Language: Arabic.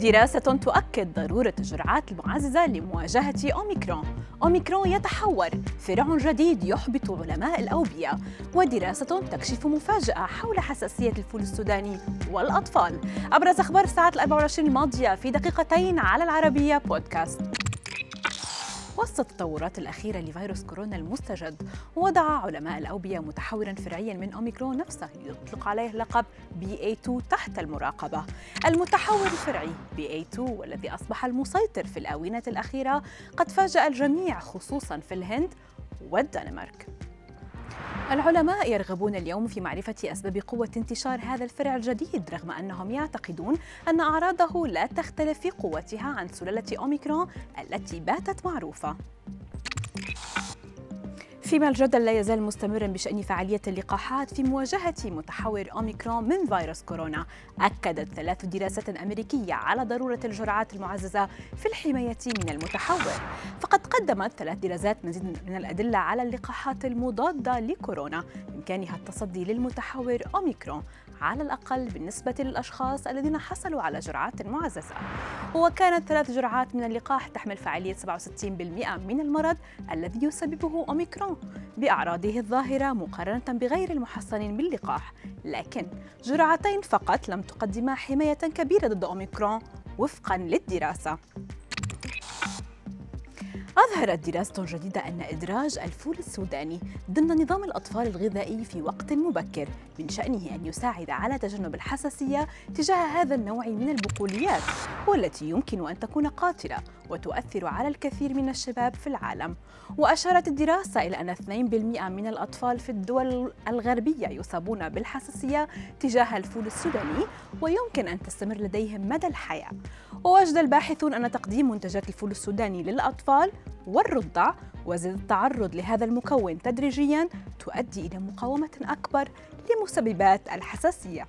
دراسة تؤكد ضرورة الجرعات المعززة لمواجهة أوميكرون. أوميكرون يتحور. فرع جديد يحبط علماء الأوبئة. ودراسة تكشف مفاجأة حول حساسية الفول السوداني والأطفال. أبرز أخبار الأربع والعشرين الماضية في دقيقتين على العربية بودكاست. وسط التطورات الأخيرة لفيروس كورونا المستجد وضع علماء الأوبئة متحورا فرعيا من أوميكرون نفسه يطلق عليه لقب BA2 تحت المراقبة. المتحور الفرعي BA2 والذي أصبح المسيطر في الآونة الأخيرة قد فاجأ الجميع خصوصا في الهند والدنمارك. العلماء يرغبون اليوم في معرفة أسباب قوة انتشار هذا الفرع الجديد رغم أنهم يعتقدون أن أعراضه لا تختلف في قوتها عن سلالة أوميكرون التي باتت معروفة. فيما الجدل لا يزال مستمرا بشأن فعالية اللقاحات في مواجهة متحور أوميكرون من فيروس كورونا. أكدت ثلاث دراسات أمريكية على ضرورة الجرعات المعززة في الحماية من المتحور. فقد قدمت ثلاث دراسات مزيد من الأدلة على اللقاحات المضادة لكورونا بإمكانها التصدي للمتحور أوميكرون. على الأقل بالنسبة للأشخاص الذين حصلوا على جرعات معززة وكانت ثلاث جرعات من اللقاح تحمل فعالية 67% من المرض الذي يسببه أوميكرون بأعراضه الظاهرة مقارنة بغير المحصنين باللقاح. لكن جرعتين فقط لم تقدما حماية كبيرة ضد أوميكرون وفقا للدراسة. أظهرت دراسة جديدة أن إدراج الفول السوداني ضمن نظام الأطفال الغذائي في وقت مبكر من شأنه أن يساعد على تجنب الحساسية تجاه هذا النوع من البقوليات والتي يمكن أن تكون قاتلة وتؤثر على الكثير من الشباب في العالم. وأشارت الدراسة إلى أن 2% من الأطفال في الدول الغربية يصابون بالحساسية تجاه الفول السوداني ويمكن أن تستمر لديهم مدى الحياة. ووجد الباحثون أن تقديم منتجات الفول السوداني للأطفال والرضع وزيادة التعرض لهذا المكون تدريجيا تؤدي إلى مقاومة أكبر لمسببات الحساسية.